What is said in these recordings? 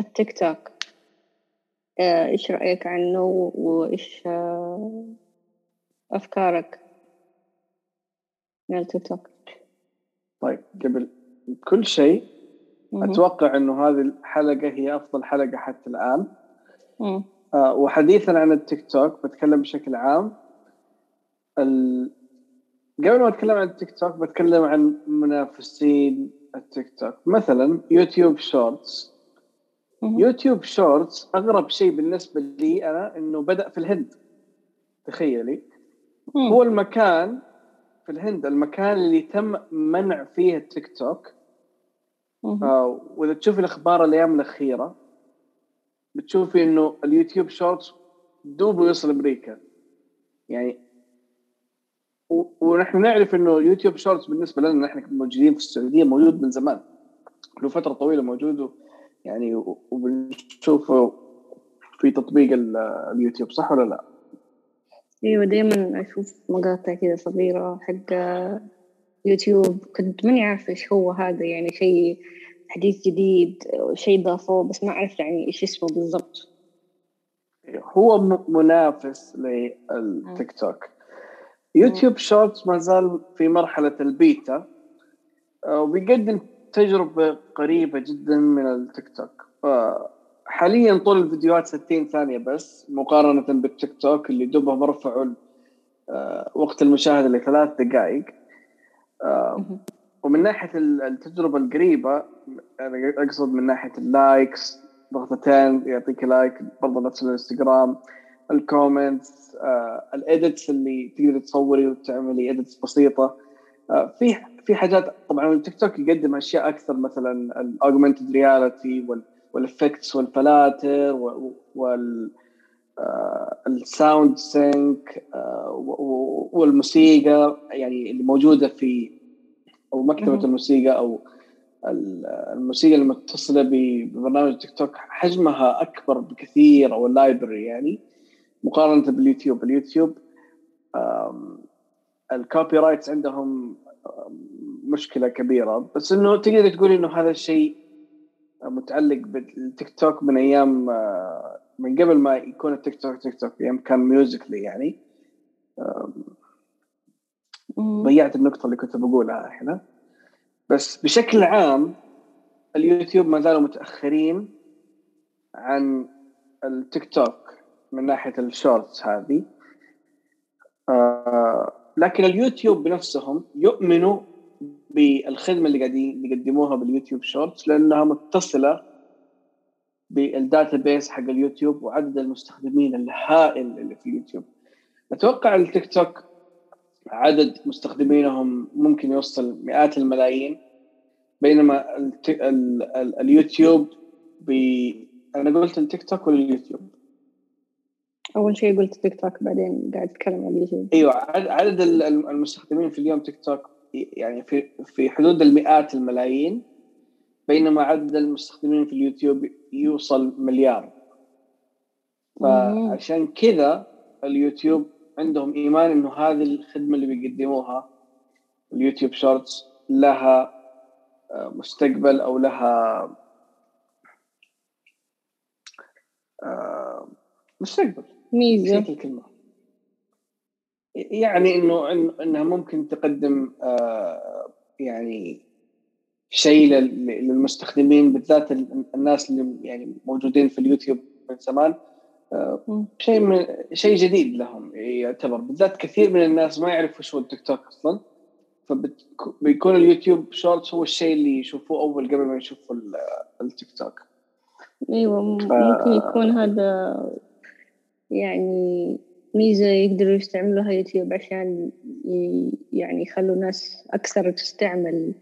التيك توك. آه، إيش رأيك عنه وإيش آه، أفكارك من التيك توك؟ طيب قبل كل شيء أتوقع أنه هذه الحلقة هي أفضل حلقة حتى الآن. آه وحديثا عن التيك توك بتكلم بشكل عام. ال... قبل ما أتكلم عن التيك توك بتكلم عن منافسين التيك توك. مثلا يوتيوب شورتس يوتيوب شورتس أغرب شيء بالنسبة لي أنا إنه بدأ في الهند. تخيلي. هو المكان في الهند المكان اللي تم منع فيه التيك توك. آه وإذا تشوفي الأخبار الأيام الأخيرة بتشوفي إنه اليوتيوب شورتس دوب يوصل أمريكا. يعني ونحن نعرف إنه يوتيوب شورتس بالنسبة لنا نحن موجودين في السعودية موجود من زمان. له فترة طويلة موجود يعني وبنشوفه في تطبيق اليوتيوب صح ولا لا؟ أيوه دائما أشوف مقاطع كذا صغيرة حق يوتيوب. كنت ماني عارفة إيش هو هذا يعني شيء حديث جديد شيء ضافوه بس ما اعرف يعني إيش اسمه بالضبط. هو منافس للتيك توك. يوتيوب شورتس ما زال في مرحلة البيتا. آه، وبيقدم تجربة قريبة جدا من التيك توك. حاليا طول الفيديوهات 60 ثانية بس مقارنة بالتيك توك اللي دوبهم رفعوا آه، وقت المشاهدة لثلاث دقائق. آه، ومن ناحية التجربة القريبة أنا أقصد من ناحية ال likes ضغطتين يعطيك like برضه نفس الانستغرام ال comments آه ال edits اللي تقدر تصوري وتعملي edits بسيطة. في في حاجات طبعا التيك توك يقدم أشياء أكثر مثلا ال augmented reality وال effects والفلاتر وال ال sound sync والموسيقى يعني اللي موجودة في أو مكتبة الموسيقى أو الموسيقى المتصلة ببرنامج تيك توك حجمها أكبر بكثير أو ال library يعني مقارنة باليوتيوب. اليوتيوب ال copyrights عندهم مشكلة كبيرة. بس إنه تقدر تقول إنه هذا الشيء متعلق بالتيك توك من أيام آه، من قبل ما يكون التيك توك تيك توك أيام كان ميوزيكلي يعني. ضيعت النقطة اللي كنت بقولها هنا بس بشكل عام اليوتيوب ما زالوا متأخرين عن التيك توك من ناحية ال shorts هذه. آه لكن اليوتيوب بنفسهم يؤمنوا بالخدمة اللي قاعدين يقدموها باليوتيوب شورتس لأنها متصلة بال database حق اليوتيوب وعدد المستخدمين الهائل اللي في اليوتيوب أتوقع التيك توك عدد مستخدمينهم ممكن يوصل مئات الملايين بينما اليوتيوب ب أنا قلت التيك توك ولا اليوتيوب؟ أول شيء قلت تيك توك بعدين قاعد أتكلم عن اليوتيوب أيوه عدد المستخدمين في اليوم تيك توك يعني في في حدود المئات الملايين بينما عدد المستخدمين في اليوتيوب يوصل مليار. فعشان كذا اليوتيوب عندهم إيمان إنه هذه الخدمة اللي بيقدموها اليوتيوب شورتس لها آه، مستقبل أو لها آه، مستقبل. ميزة. الكلمة يعني إنه إنها ممكن تقدم آه، يعني شيء للمستخدمين بالذات الناس اللي يعني موجودين في اليوتيوب من زمان شيء من شيء جديد لهم يعتبر بالذات كثير من الناس ما يعرفوا وش هو التيك توك أصلا فبيكون اليوتيوب شورتس هو الشيء اللي يشوفوه أول قبل ما يشوفوا التيك توك أيوه. ممكن يكون هذا يعني ميزة يقدروا يستعملوها يوتيوب عشان يعني يخلوا الناس أكثر تستعمل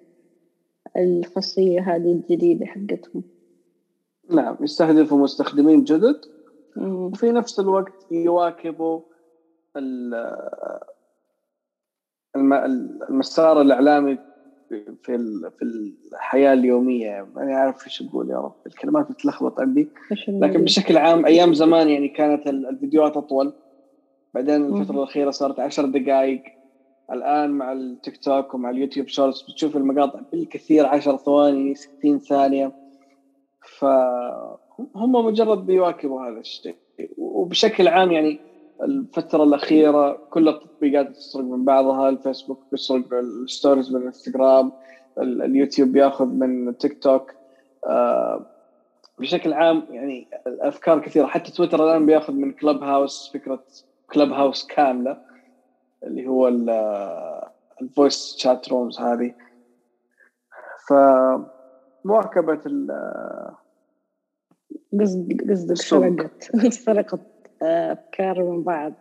الخاصية هذه الجديدة حقتهم. نعم يستهدفوا مستخدمين جدد وفي نفس الوقت يواكبوا المسار الإعلامي في في الحياة اليومية. ماني عارف إيش أقول يا رب الكلمات بتلخبط عندي. لكن بشكل عام أيام زمان يعني كانت الفيديوهات أطول. بعدين الفترة الأخيرة صارت عشر دقائق الآن مع التيك توك ومع اليوتيوب شورتس بتشوف المقاطع بالكثير 10 ثواني 60 ثانية. ف هم مجرد بيواكبوا هذا الشيء. وبشكل عام يعني الفترة الأخيرة كل التطبيقات تسرق من بعضها الفيسبوك بيسرق ال stories من الإنستغرام اليوتيوب بياخذ من تيك توك. آه، بشكل عام يعني الأفكار كثيرة. حتى تويتر الآن بياخذ من كلوب هاوس فكرة كلوب هاوس كاملة اللي هو ال voice chat rooms هذه. فمواكبه ال قصد قصدك سرقت سرقت أفكار من بعض.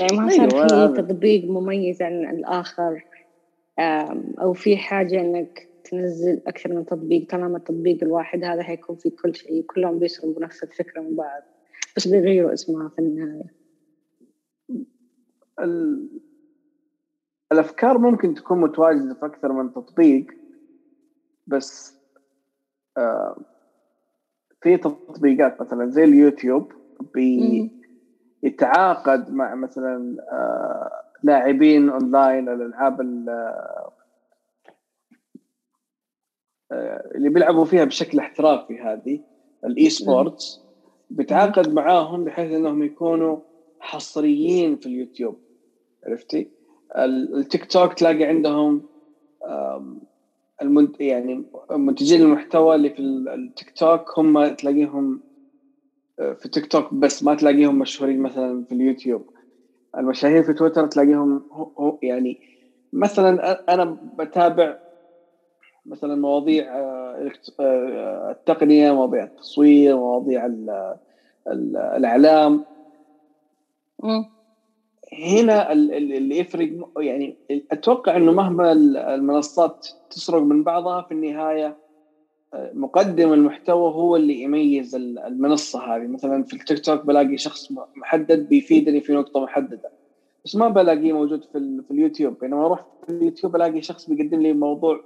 يعني ما صار أيوة في تطبيق مميز عن الآخر. أو في حاجة إنك تنزل أكثر من تطبيق. طالما التطبيق الواحد هذا حيكون في كل شيء. كلهم بيسرقوا نفس الفكرة من بعض. بس بيغيروا اسمها في النهاية؟ ال... الأفكار ممكن تكون متواجدة في أكثر من تطبيق بس آه في تطبيقات مثلا زي اليوتيوب بيتعاقد مع مثلا آه لاعبين أونلاين الألعاب آه، اللي بيلعبوا فيها بشكل احترافي هذه ال esports بتعاقد معاهم بحيث إنهم يكونوا حصريين في اليوتيوب. عرفتي؟ التيك توك تلاقي عندهم المنت... يعني منتجين المحتوى اللي في التيك توك هم تلاقيهم آه، في تيك توك بس ما تلاقيهم مشهورين مثلا في اليوتيوب. المشاهير في تويتر تلاقيهم هو يعني مثلا أنا بتابع مثلا مواضيع آه، آه، التقنية مواضيع التصوير مواضيع الإعلام. هنا اللي يفرق يعني أتوقع إنه مهما المنصات تسرق من بعضها في النهاية آه، مقدم المحتوى هو اللي يميز المنصة هذه. مثلا في التيك توك بلاقي شخص محدد بيفيدني في نقطة محددة بس ما بلاقيه موجود في, في اليوتيوب. بينما أروح في اليوتيوب ألاقي شخص بيقدم لي موضوع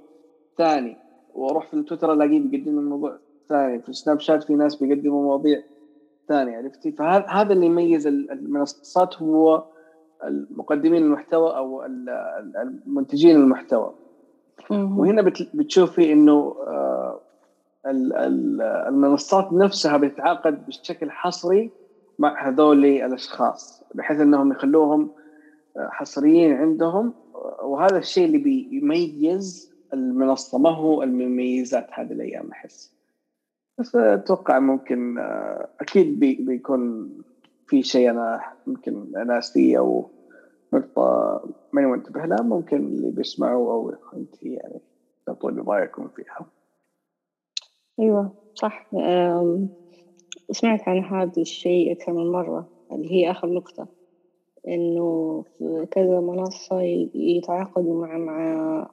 ثاني وأروح في التويتر ألاقيه بيقدم لي موضوع ثاني. في السناب شات في ناس بيقدموا مواضيع ثانية عرفتي؟ فهذا هذا اللي يميز المنصات هو المقدمين المحتوى أو المنتجين المحتوى. وهنا بتشوفي إنه آه، المنصات نفسها بتتعاقد بشكل حصري مع هذول الأشخاص بحيث إنهم يخلوهم آه، حصريين عندهم. وهذا الشيء اللي بيميز المنصة. ما هو المميزات هذه الأيام؟ أحس. بس أتوقع ممكن آه، أكيد بي بيكون في شيء أنا يمكن ناسيه أو نقطة ماني منتبه لها ممكن اللي بيسمعوا أو أنت يعني تعطوني رأيكم فيها. أيوه صح. سمعت عن هذا الشيء أكثر من مرة اللي هي آخر نقطة إنه كذا منصة يتعاقدوا مع مع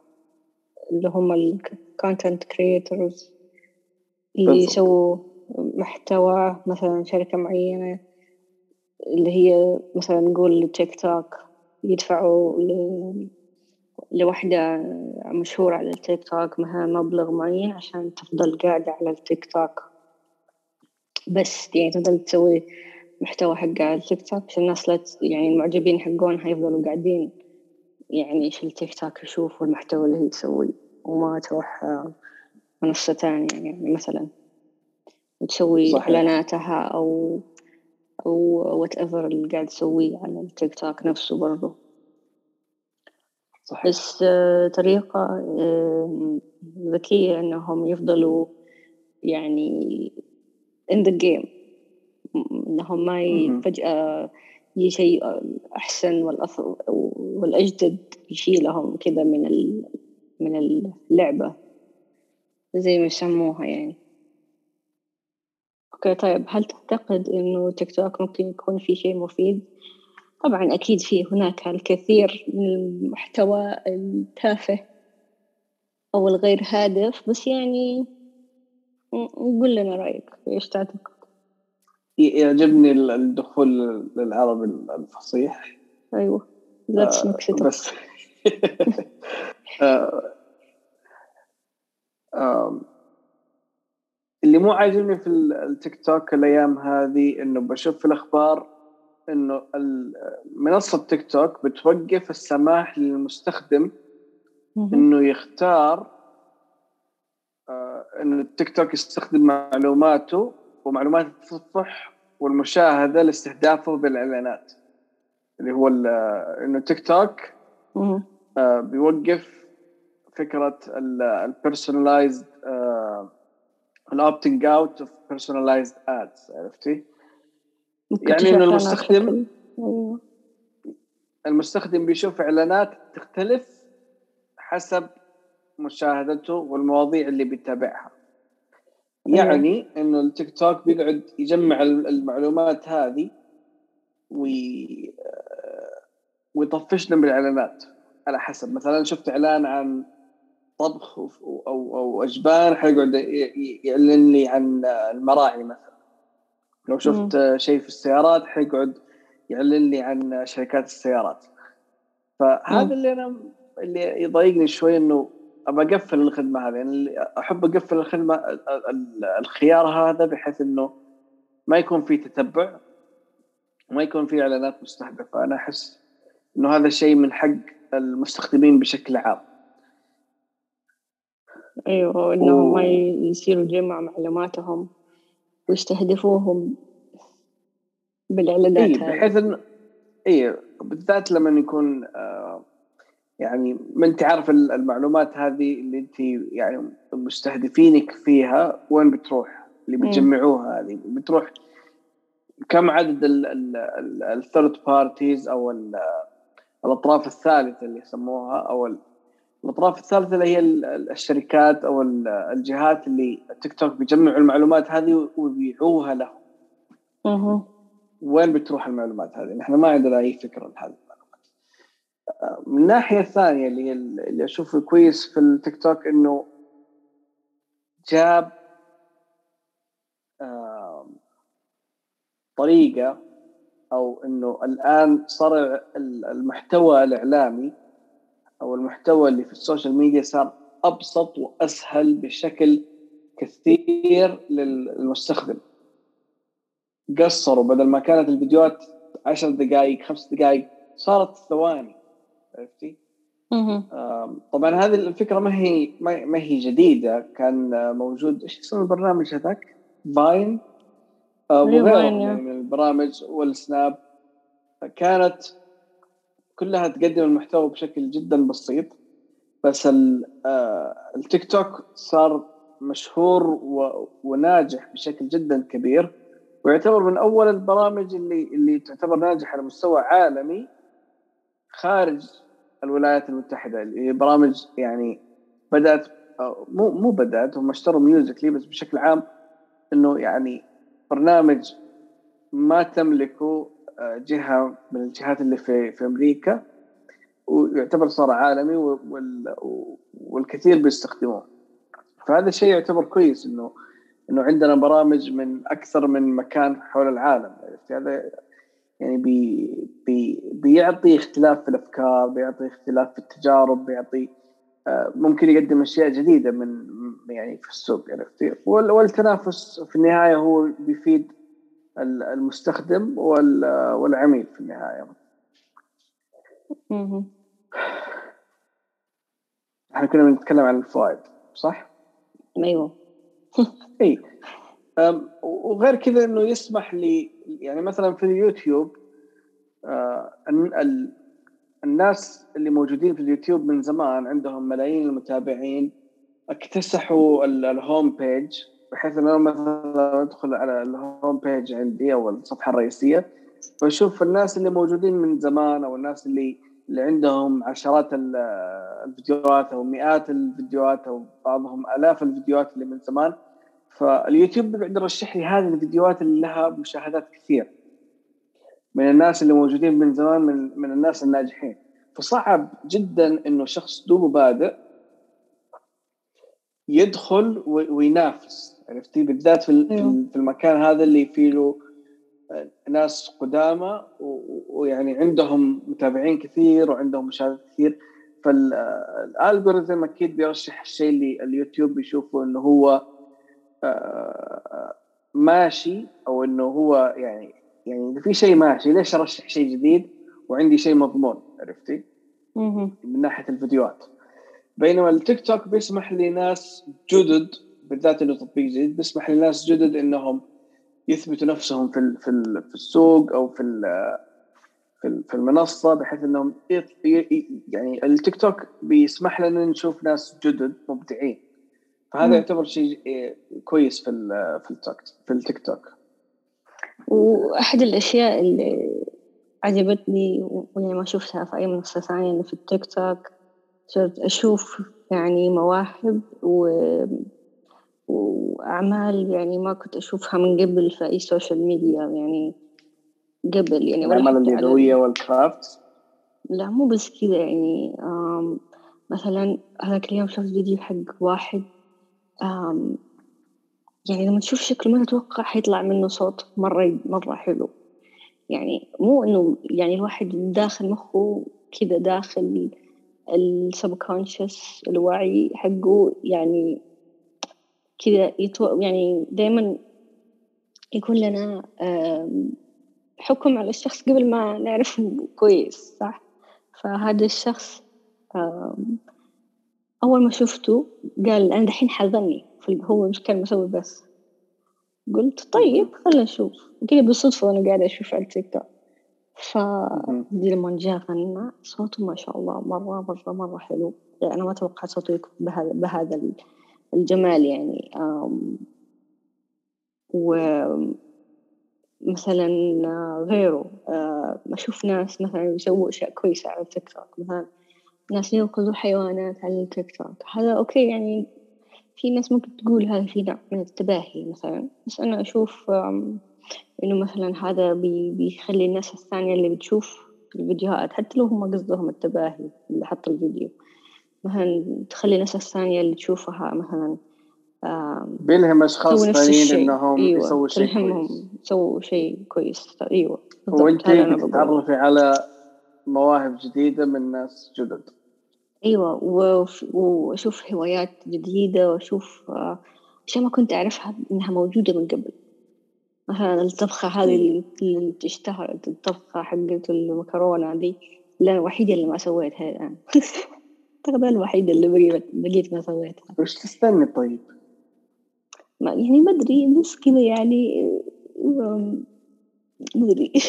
اللي هم ال content creators اللي يسووا محتوى مثلا شركة معينة اللي هي مثلا نقول تيك توك يدفعوا لوحدة مشهورة على التيك توك مثلا مبلغ معين عشان تفضل قاعدة على التيك توك بس يعني تفضل تسوي محتوى حق على التيك توك عشان الناس لا يعني المعجبين حقونها يفضلوا قاعدين يعني في التيك توك يشوفوا المحتوى اللي هي تسويه وما تروح منصة تانية يعني مثلا وتسوي إعلاناتها أو أو whatever اللي قاعد تسويه على التيك توك نفسه برضه صحيح. بس آه، طريقة آه، ذكية إنهم يفضلوا يعني in the game. إنهم ما فجأة يجي شيء أحسن والأجدد يشيلهم كذا من من اللعبة زي ما يسموها يعني أوكي طيب هل تعتقد إنه تيك توك ممكن يكون في شيء مفيد؟ طبعا أكيد في هناك الكثير من المحتوى التافه أو الغير هادف بس يعني قول لنا رأيك إيش تعتقد؟ يعجبني الدخول للعربي الفصيح. أيوه Let's mix it بس. اللي مو عاجبني في التيك توك الأيام هذه إنه بشوف في الأخبار إنه منصة تيك توك بتوقف السماح للمستخدم إنه يختار آه، إنه التيك توك يستخدم معلوماته ومعلومات التصفح والمشاهدة لاستهدافه بالإعلانات اللي هو إنه تيك توك آه، بيوقف فكرة ال personalized ال opting out of personalized ads عرفتي؟ يعني إنه المستخدم أيوه. المستخدم بيشوف إعلانات تختلف حسب مشاهدته والمواضيع اللي بيتابعها يعني إنه التيك توك بيقعد يجمع المعلومات هذه وي... ويطفشنا بالإعلانات. على حسب مثلا شفت إعلان عن طبخ أو أو أجبان حيقعد يعلن لي عن المراعي مثلا. لو شفت شيء في السيارات حيقعد يعلن لي عن شركات السيارات. فهذا اللي أنا اللي يضايقني شوي إنه أبى أقفل الخدمة هذه يعني أحب أقفل الخدمة الخيار هذا بحيث إنه ما يكون في تتبع وما يكون في إعلانات مستهدفة أنا أحس إنه هذا شيء من حق المستخدمين بشكل عام أيوه إنهم. ما يصيروا يجمعوا معلوماتهم ويستهدفوهم بالإعلانات إيه بحيث إنه اي بالذات لما يكون آه يعني ما انت عارف المعلومات هذه اللي انت يعني مستهدفينك فيها وين بتروح اللي بتجمعوها هذه بتروح كم عدد ال third parties أو الأطراف الثالثة اللي يسموها أو الأطراف الثالثة اللي هي الشركات أو الجهات اللي تيك توك بيجمعوا المعلومات هذه ويبيعوها لهم. وين بتروح المعلومات هذه؟ نحن ما عندنا أي فكرة المعلومات. من الناحيه الثانية اللي اللي أشوفه كويس في التيك توك إنه جاب طريقة أو إنه الآن صار المحتوى الإعلامي أو المحتوى اللي في السوشيال ميديا صار أبسط وأسهل بشكل كثير للمستخدم. قصروا بدل ما كانت الفيديوهات عشر دقائق خمس دقائق صارت ثواني. عرفتي؟ طبعا هذه الفكرة ما هي ما هي جديدة. كان موجود إيش اسم البرنامج هذاك؟ فاين وغيره يعني من البرامج والسناب. كانت كلها تقدم المحتوى بشكل جدا بسيط بس التيك توك صار مشهور وناجح بشكل جدا كبير. ويعتبر من أول البرامج اللي اللي تعتبر ناجحة على مستوى عالمي خارج الولايات المتحدة. اللي هي برامج يعني بدأت مو مو بدأت هم اشتروا ميوزيكلي بس بشكل عام إنه يعني برنامج ما تملكه آه، جهة من الجهات اللي في في أمريكا ويعتبر صار عالمي والكثير بيستخدموه. فهذا الشيء يعتبر كويس إنه إنه عندنا برامج من أكثر من مكان حول العالم هذا يعني بي بي بيعطي اختلاف في الأفكار بيعطي اختلاف في التجارب بيعطي آه، ممكن يقدم أشياء جديدة من يعني في السوق عرفتي والتنافس في النهاية هو بيفيد المستخدم والعميل في النهاية. إحنا كنا بنتكلم عن الفوائد صح؟ أيوه. إي. وغير كذا إنه يسمح لي يعني مثلا في اليوتيوب آه الناس اللي موجودين في اليوتيوب من زمان عندهم ملايين المتابعين اكتسحوا ال home page بحيث انه مثلا أدخل على ال home page عندي أو الصفحة الرئيسية فاشوف الناس اللي موجودين من زمان أو الناس اللي اللي عندهم عشرات الفيديوهات أو مئات الفيديوهات أو بعضهم آلاف الفيديوهات اللي من زمان. فاليوتيوب بيقدر يرشح لي هذه الفيديوهات اللي لها مشاهدات كثير. من الناس اللي موجودين من زمان من من الناس الناجحين. فصعب جدا إنه شخص دوبه بادئ يدخل وينافس. عرفتي بالذات في أيوه. في المكان هذا اللي فيه له ناس قدامى ويعني عندهم متابعين كثير وعندهم مشاهدات كثير. فالالجوريثم أكيد بيرشح الشيء اللي اليوتيوب بيشوفه إنه هو آه، ماشي أو إنه هو يعني يعني إذا في شيء ماشي ليش أرشح شيء جديد؟ وعندي شيء مضمون عرفتي؟ من ناحية الفيديوهات. بينما التيك توك بيسمح لناس جدد بالذات إنه تطبيق جديد بيسمح للناس جدد إنهم يثبتوا نفسهم في في في السوق أو في في المنصة بحيث إنهم يعني التيك توك بيسمح لنا نشوف ناس جدد مبدعين. فهذا يعتبر شيء كويس في في التيك في التيك توك. وأحد الأشياء اللي عجبتني ويعني ما شفتها في أي منصة ثانية إنه في التيك توك صرت أشوف يعني مواهب و وأعمال يعني ما كنت أشوفها من قبل في أي سوشيال ميديا يعني قبل يعني الأعمال اليدوية وال craft لا مو بس كذا يعني مثلا هذاك اليوم شفت فيديو حق واحد يعني لما تشوف شكله ما تتوقع حيطلع منه صوت مرة مرة حلو. يعني مو إنه يعني الواحد داخل مخه كذا داخل السبكونشس الوعي حقه يعني كذا يتو يعني دائما يكون لنا حكم على الشخص قبل ما نعرفه كويس صح؟ فهذا الشخص أول ما شفته قال أنا دحين حظني هو مش كان مسوي بس. قلت طيب خلنا نشوف. كذا بالصدفة وأنا قاعدة أشوف على التيك توك فدي لما جاء غنى. صوته ما شاء الله مرة مرة مرة حلو. يعني أنا ما توقعت صوته يكون بهذا بهذا الجمال يعني. ومثلا غيره. أشوف ناس مثلا يسووا أشياء كويسة على التيك توك مثلا ناس ينقذوا حيوانات على التيك توك. هذا okay يعني في ناس ممكن تقول هذا في نوع من التباهي مثلا بس أنا أشوف إنه مثلا هذا بي بيخلي الناس الثانية اللي بتشوف الفيديوهات حتى لو هم قصدهم التباهي اللي حط الفيديو مثلا تخلي الناس الثانية اللي تشوفها مثلا بيلهم أشخاص ثانيين إنهم أيوة. يسووا شيء كويس. يسووا شيء كويس. أيوة وأنت تتعرفي على مواهب جديدة من ناس جدد. أيوة وأشوف هوايات جديدة وأشوف أشياء ما كنت أعرفها إنها موجودة من قبل. مثلا الطبخة هذه اللي اشتهرت الطبخة حقت المكرونة دي اللي أنا الوحيدة اللي ما سويتها الآن. أعتقد أنا الوحيدة اللي بقيت ما سويتها. وش تستني طيب؟ ما يعني ما أدري بس كذا يعني ما أدري.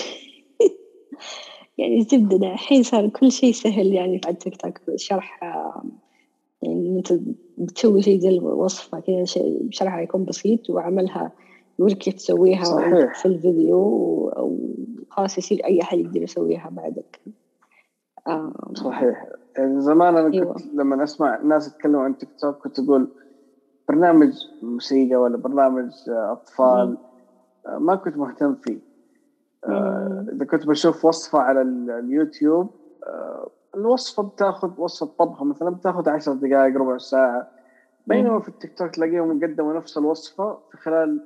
يعني زبدة الحين صار كل شيء سهل يعني في التيك توك شرح يعني أنت بتسوي شيء زي الوصفة كذا شيء شرحها يكون بسيط وعملها يوريك كيف تسويها صحيح. في الفيديو وخلاص يصير أي أحد يقدر يسويها بعدك صحيح يعني زمان أنا أيوة. كنت لما أسمع ناس يتكلموا عن تيك توك كنت أقول برنامج موسيقى ولا برنامج أطفال مم. ما كنت مهتم فيه آه، إذا كنت بشوف وصفة على اليوتيوب آه، الوصفة بتاخذ وصفة طبخه مثلا بتاخذ 10 دقائق ربع ساعة. بينما في التيك توك تلاقيهم قدموا نفس الوصفة في خلال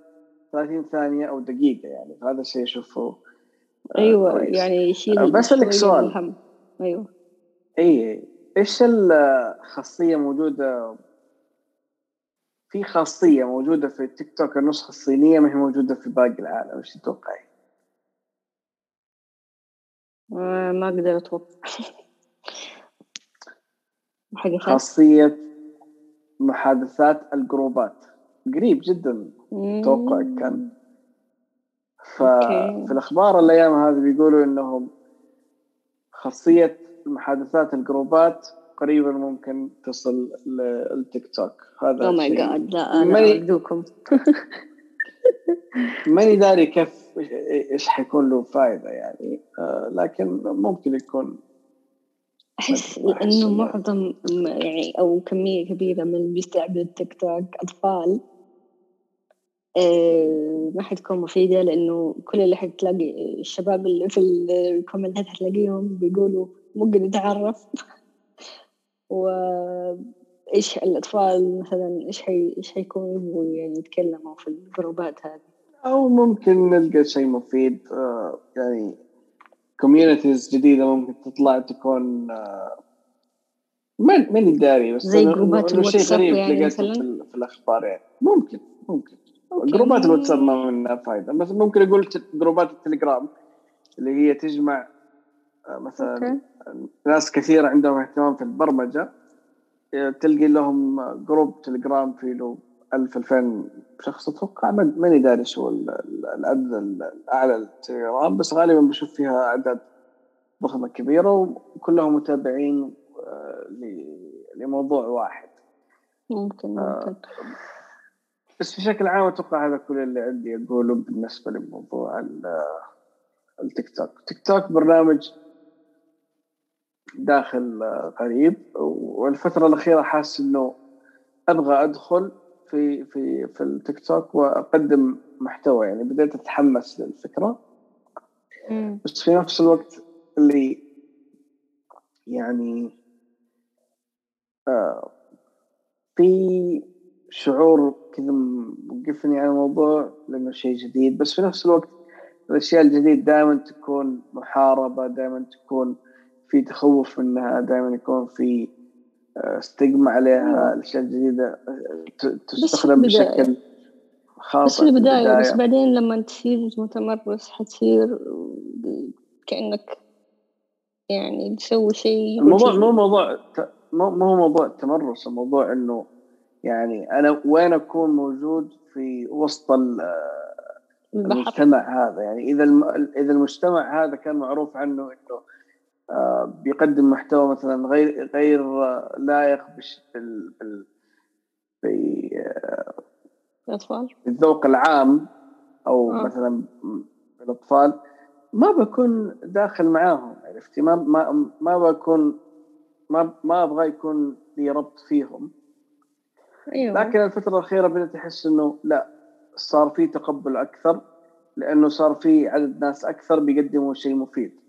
30 ثانية أو دقيقة يعني. هذا الشيء أشوفه آه، أيوه كويس. يعني يشيل بسألك سؤال. أيوه. اي إيش الخاصية موجودة؟ في خاصية موجودة في التيك توك النسخة الصينية ما هي موجودة في باقي العالم إيش تتوقعي؟ ما أقدر أتوقع خاصية محادثات الجروبات. قريب جدا أتوقع كان. ففي الأخبار الأيام هذه بيقولوا إنهم خاصية محادثات ال groupات قريبا ممكن تصل للتيك توك. هذا oh my God لا أنا ارجوكم ماني داري كيف إيش حيكون له فائده يعني؟ آه لكن ممكن يكون أحس إنه معظم يعني أو كمية كبيرة من اللي بيستعملوا التيك توك أطفال آه، ما حتكون مفيدة لأنه كل اللي حتلاقي الشباب اللي في ال commentات حتلاقيهم بيقولوا ممكن نتعرف وإيش الأطفال مثلا إيش حي إيش حيكونوا يعني يتكلموا في ال groupات هذه؟ أو ممكن نلقى شيء مفيد آه، يعني communities جديدة ممكن تطلع تكون آه، ما ماني داري بس زي groupات الواتساب يعني مثلا؟ في الأخبار يعني. ممكن ممكن. groupات الواتساب ما منها فائده بس ممكن أقول groupات التليجرام اللي هي تجمع آه، مثلا okay. ناس كثيرة عندهم اهتمام في البرمجة تلقي لهم group تليجرام في له 1000 2000 شخص أتوقع ماني داري شو الأعلى للتليجرام بس غالبا بشوف فيها أعداد ضخمة كبيرة وكلهم متابعين آه، لموضوع واحد. ممكن آه، ممكن. بس بشكل عام أتوقع هذا كل اللي عندي أقوله بالنسبة لموضوع التيك توك تيك توك برنامج داخل قريب والفترة الأخيرة حاسس إنه أبغى أدخل في في في التيك توك وأقدم محتوى يعني بديت أتحمس للفكرة. بس في نفس الوقت اللي يعني آه في شعور كذا موقفني على الموضوع لأنه شيء جديد. بس في نفس الوقت الأشياء الجديدة دائما تكون محاربة دائما تكون في تخوف منها دائما يكون في استجمع عليها الأشياء الجديدة تستخدم بشكل خاطئ بس في البداية بس بعدين لما تصير متمرس حتصير كأنك يعني تسوي شيء الموضوع مو موضوع مو مو موضوع تمرس الموضوع إنه يعني أنا وين أكون موجود في وسط المجتمع هذا. يعني إذا إذا المجتمع هذا كان معروف عنه إنه بيقدم محتوى مثلا غير غير لائق بال بال الأطفال الذوق العام أو آه. مثلا الأطفال ما بكون داخل معاهم عرفتي ما ما ما بكون ما ما أبغى يكون لي ربط فيهم أيوة. لكن الفترة الأخيرة بدأت أحس إنه لا صار في تقبل أكثر لأنه صار في عدد ناس أكثر بيقدموا شيء مفيد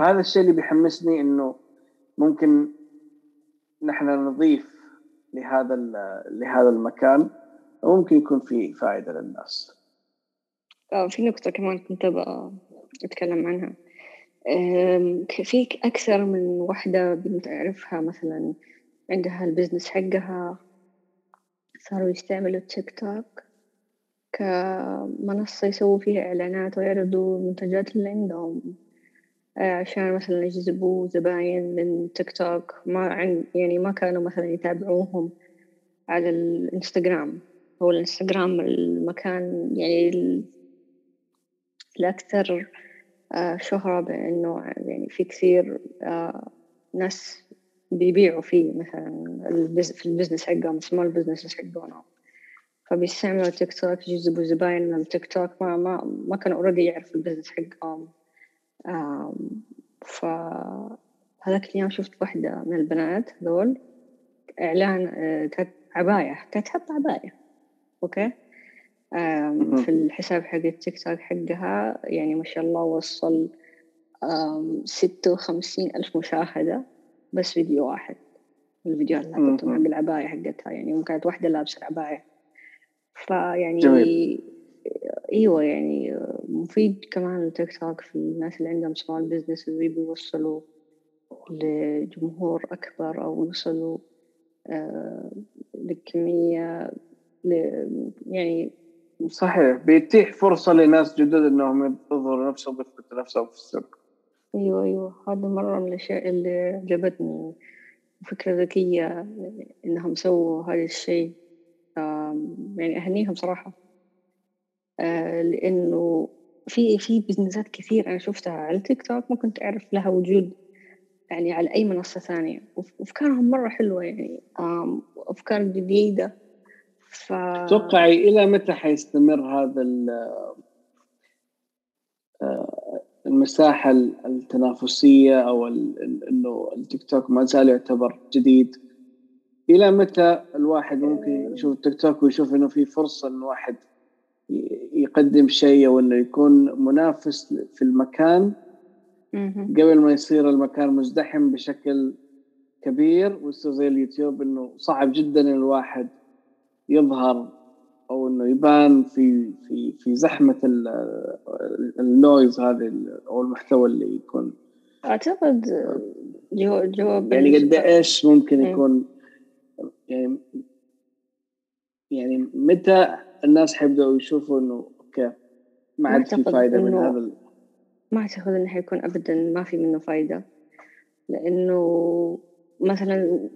فهذا الشيء اللي بيحمسني إنه ممكن نحن نضيف لهذا لهذا المكان وممكن يكون في فائدة للناس. آه في نقطة كمان كنت أبغى أتكلم عنها في أكثر من وحدة بنت أعرفها مثلا عندها ال business حقها صاروا يستعملوا التيك توك كمنصة يسووا فيها إعلانات ويعرضوا المنتجات اللي عندهم عشان مثلا يجذبوا زباين من تيك توك. ما عن يعني ما كانوا مثلا يتابعوهم على الإنستغرام. هو الإنستغرام المكان يعني الأكثر آه، شهرة بأنه يعني في كثير آه، ناس بيبيعوا فيه مثلا في ال business حقهم small business حقهم. فبيستعملوا تيك توك يجذبوا زباين من التيك توك. ما ما ما كانوا already يعرفوا ال business حقهم. ف هذاك اليوم شفت واحدة من البنات هذول إعلان آه، كانت عباية كانت حاطة عباية okay؟ في الحساب حق التيك توك حقها يعني ما شاء الله وصل ستة وخمسين ألف مشاهدة بس فيديو واحد. الفيديو اللي حطته حق العباية حقتها يعني كانت واحدة لابسة العباية. فيعني. أيوه يعني مفيد كمان التيك توك في الناس اللي عندهم small business ويبي يوصلوا لجمهور أكبر أو يوصلوا آه لكمية يعني صحيح بيتيح فرصة لناس جدد إنهم يظهروا نفسهم ويثبتوا نفسهم في السوق. أيوه أيوه هذا مرة من الأشياء اللي عجبتني فكرة ذكية إنهم سووا هذا الشيء يعني أهنيهم صراحة. لأنه في في بزنسات كثير أنا شفتها على التيك توك ما كنت اعرف لها وجود يعني على أي منصة ثانية. وافكارهم مرة حلوة يعني افكار جديدة. ف تتوقعي إلى متى حيستمر هذا آه، المساحة التنافسية أو إنه التيك توك ما زال يعتبر جديد؟ إلى متى الواحد ممكن يشوف التيك توك ويشوف إنه في فرصة إن واحد يقدم شيء أو إنه يكون منافس في المكان. قبل ما يصير المكان مزدحم بشكل كبير ويصير زي اليوتيوب إنه صعب جدا الواحد يظهر أو إنه يبان في في في زحمة ال noise هذه أو المحتوى اللي يكون. أعتقد جواب يعني قد إيش ممكن يكون يعني يعني متى الناس حيبدأوا يشوفوا إنه okay ما عاد في فائده من هذا ما أعتقد إنه حيكون ابدا ما في منه فائده لأنه مثلا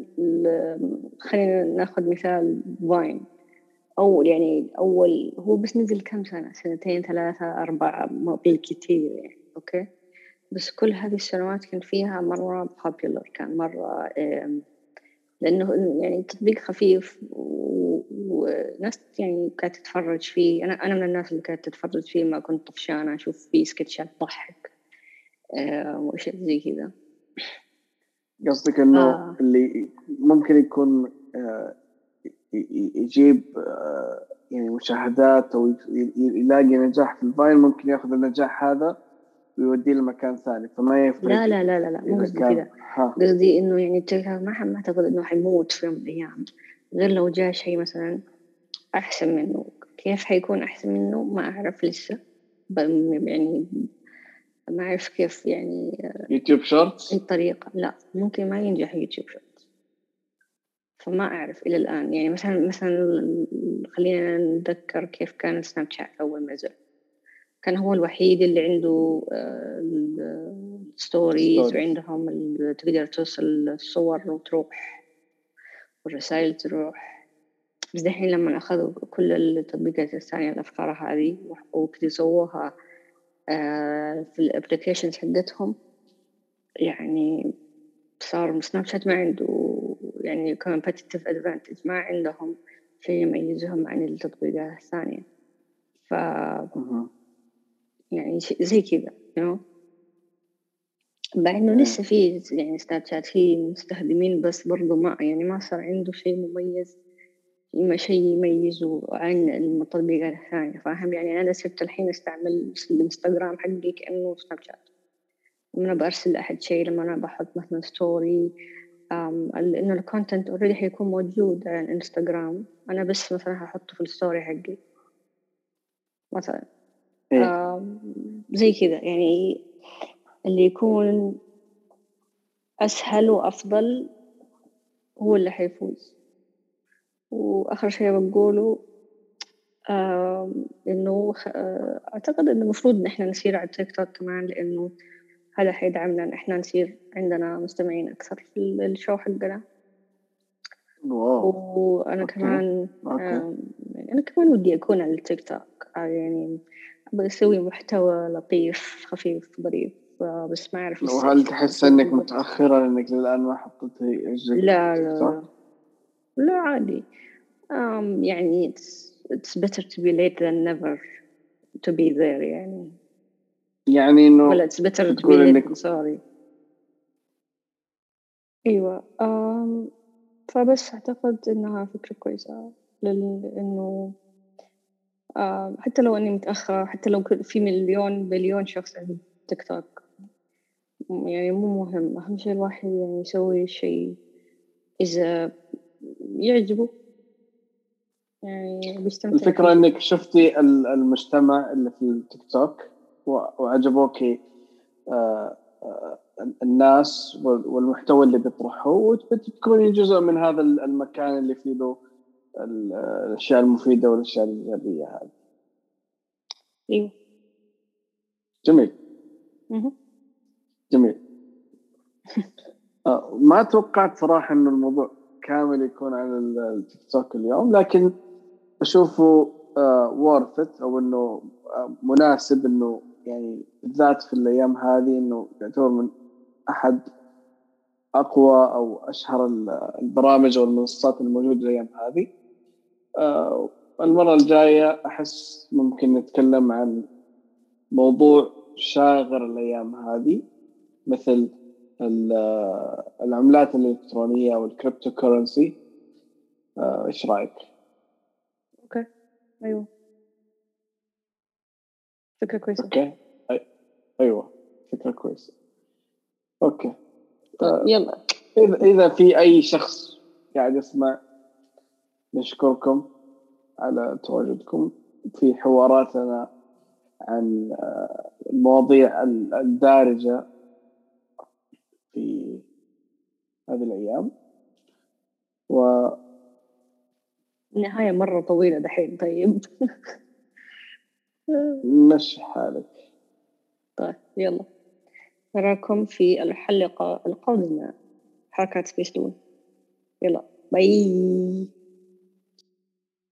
خلينا ناخذ مثال Vine أول يعني أول هو بس نزل كم سنة؟ سنتين ثلاثة أربعة بالكثير يعني okay؟ بس كل هذه السنوات كان فيها مرة popular كان مرة لأنه يعني تطبيق خفيف وناس يعني كانت تتفرج فيه أنا أنا من الناس اللي كانت تتفرج فيه ما كنت طفشانة أشوف فيه سكتشات تضحك آه، وأشياء زي كذا قصدك إنه آه. اللي ممكن يكون آه، يجيب يعني مشاهدات أو يلاقي نجاح في الفاين ممكن ياخذ النجاح هذا ويوديه لمكان ثاني فما يفرق لا لا لا لا, لا. مو قصدي كذا. قصدي إنه يعني التيك توك ما ما أعتقد إنه حيموت في يوم من الأيام. غير لو جاء شيء مثلا أحسن منه. كيف حيكون أحسن منه؟ ما أعرف لسه. يعني ما أعرف كيف يعني YouTube Shorts؟ اي طريقه لا ممكن ما ينجح YouTube Shorts. فما أعرف إلى الآن. يعني مثلا مثلا خلينا نتذكر كيف كان سناب شات أول ما نزل. كان هو الوحيد اللي عنده ال stories آه، وعندهم تقدر توصل الصور وتروح والرسائل تروح. بس دحين لما أخذوا كل التطبيقات الثانية الأفكار هذه وكذا سووها آه، في الابلكيشنز حقتهم يعني صار سناب شات ما عنده يعني competitive advantage ما عندهم شيء يميزهم عن التطبيقات الثانية. ف يعني زي كذا you know? مع إنه لسه في يعني سناب شات في مستخدمين بس برضو ما يعني ما صار عنده شيء مميز ما شيء يميزه عن التطبيقات الثانية. فاهم؟ يعني أنا صرت الحين أستعمل الإنستغرام حقي كأنه سناب شات لما أنا برسل لأحد شيء لما أنا بحط مثلا story لأنه ال content already حيكون موجود على الانستغرام أنا بس مثلا هحطه في ال story حقي. مثلا. إيه؟ زي كذا يعني اللي يكون أسهل وأفضل هو اللي حيفوز وآخر شيء بقوله إنه أعتقد إنه المفروض إن إحنا نسير على التيك توك كمان لأنه هذا حيدعمنا إن إحنا نصير عندنا مستمعين أكثر في ال show حقنا wow وأنا okay. كمان okay. أنا كمان ودي أكون على التيك توك يعني بسوي محتوى لطيف خفيف ظريف بس ما أعرف وهل تحس إنك متأخرة إنك للآن ما حطيتي لا لا لا عادي. um, يعني it's, it's better to be late than never to be there يعني. يعني إنه ولا it's better to be late إنك... sorry. أيوة um, فبس أعتقد إنها فكرة كويسة لأنه آه حتى لو إني متأخرة حتى لو في مليون بليون شخص على تيك توك. يعني مو مهم. أهم شيء الواحد يعني يسوي شيء إذا يعجبه. يعني بيستمتع الفكرة إنك شفتي المجتمع اللي في التيك توك وعجبوكي آه، آه، الناس والمحتوى اللي بيطرحه وتكوني جزء من هذا المكان اللي فيه له الأشياء المفيدة والأشياء الإيجابية هذه. أيوه. جميل. جميل. آه، ما توقعت صراحة إنه الموضوع كامل يكون على التيك توك اليوم لكن أشوفه وورث أو إنه آه، مناسب إنه يعني بالذات في الأيام هذه إنه يعتبر من أحد أقوى أو أشهر البرامج أو المنصات الموجودة الأيام هذه. آه، المرة الجاية أحس ممكن نتكلم عن موضوع شاغر الأيام هذه مثل العملات الإلكترونية وال cryptocurrency آه، إيش رأيك؟ okay. أيوه. فكرة كويسة. okay. أي... أيوه. فكرة كويسة. أوكي. طيب يلا. إذا في أي شخص قاعد يسمع نشكركم على تواجدكم في حواراتنا عن آه، المواضيع الدارجة في هذه الأيام. و النهاية مرة طويلة دحين طيب. مشي حالك. طيب يلا. نراكم في الحلقة القادمة. حركات سبيس يلا bye.